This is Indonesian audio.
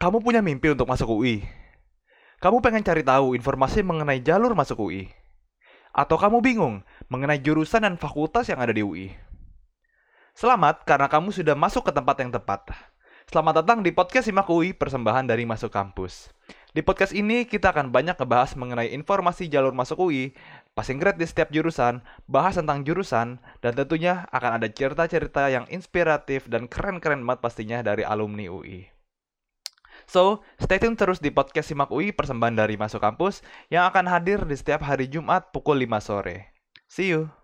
Kamu punya mimpi untuk masuk UI? Kamu pengen cari tahu informasi mengenai jalur masuk UI? Atau kamu bingung mengenai jurusan dan fakultas yang ada di UI? Selamat karena kamu sudah masuk ke tempat yang tepat. Selamat datang di podcast Simak UI persembahan dari Masuk Kampus. Di podcast ini kita akan banyak ngebahas mengenai informasi jalur masuk UI, passing grade di setiap jurusan, bahas tentang jurusan, dan tentunya akan ada cerita-cerita yang inspiratif dan keren-keren banget pastinya dari alumni UI. So, stay tune terus di podcast Simak UI persembahan dari Masuk Kampus yang akan hadir di setiap hari Jumat pukul 5 sore. See you!